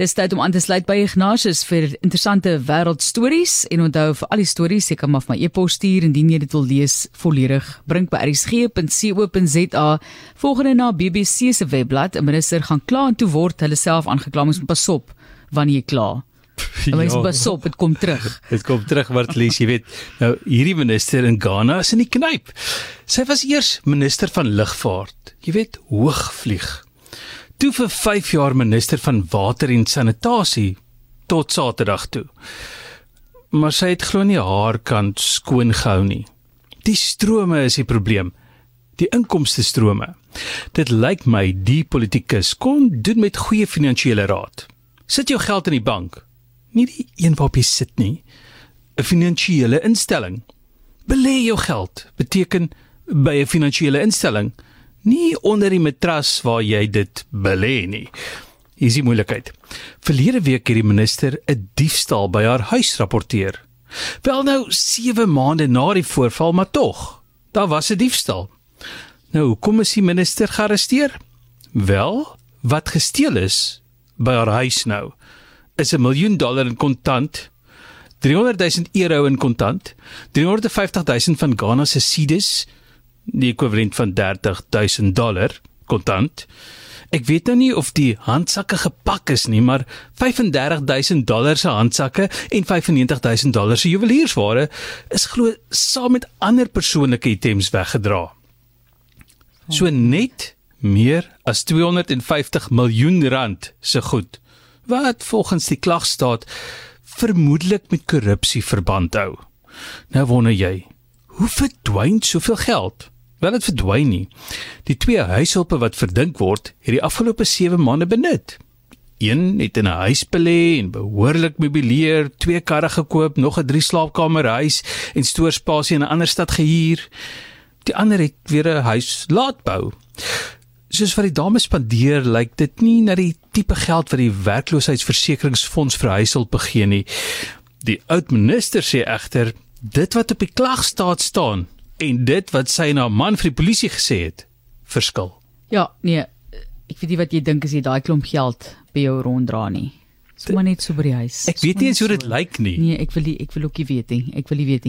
Dis tyd om aan te sluit by Ignatius vir interessante wêreldstories en onthou vir al die stories seker maar vir my e-pos stuur indien jy dit wil lees volledig. Bring by rsg.co.za. Volgende na BBC se webblad, 'n minister gaan kla en toe word hulle self aangekla moet pas op wanneer jy kla. Ja. pas op, dit kom terug. Dit kom terug wat lees jy weet. Nou hierdie minister in Ghana is in die knyp. Sy was eers minister van lugvaart. Jy weet, hoogvlieg toe vir 5 jaar minister van water en sanitasie tot Saterdag toe. Maar sy het glo nie haar kant skoon gehou nie. Die strome is die probleem. Die inkomste strome. Dit lyk my die politikus kon doen met goeie finansiële raad. Sit jou geld in die bank. Nie die een waarop jy sit nie. 'n Finansiële instelling. Belê jou geld beteken by 'n finansiële instelling nie onder die matras waar jy dit belê nie. Hier is die moeilikheid. Verlede week het die minister 'n diefstal by haar huis rapporteer. Wel nou 7 maande na die voorval, maar tog, daar was 'n diefstal. Nou, hoekom is die minister gearresteer? Wel, wat gesteel is by haar huis nou is 'n miljoen dollar in kontant, 300 000 euro in kontant, 350 000 van Ghana se cedis, die ekwivalent van 30000 dollar kontant. Ek weet nou nie of die handsakke gepak is nie, maar 35000 dollar se handsakke en 95000 dollar se juweliersware is glo saam met ander persoonlike items weggedra. So net meer as 250 miljoen rand se goed wat volgens die klagstaat vermoedelik met korrupsie verband hou. Nou wonder jy, hoe verdwyn soveel geld? Wel dit verdwyn nie. Die twee huishulpe wat verdink word, het die afgelope 7 maande benut. Een het in 'n huis belê en behoorlik meubileer, twee karre gekoop, nog 'n drie slaapkamer huis en stoorspasie in 'n ander stad gehuur. Die ander het weer 'n huis laat bou. Soos wat die dames spandeer, lyk dit nie na die tipe geld wat die werkloosheidsversekeringsfonds vir huishulp begee nie. Die oud minister sê egter dit wat op die klagstaat staan en dit wat sy na man vir die polisie gesê het verskil. Ja, nee, ek weet nie wat jy dink as jy daai klomp geld by jou ronddra nie. Sommige net so by die huis. Ek weet nie eens hoe dit lyk nie. Nee, ek wil nie, ek wil ook nie weet nie. Ek wil nie weet nie.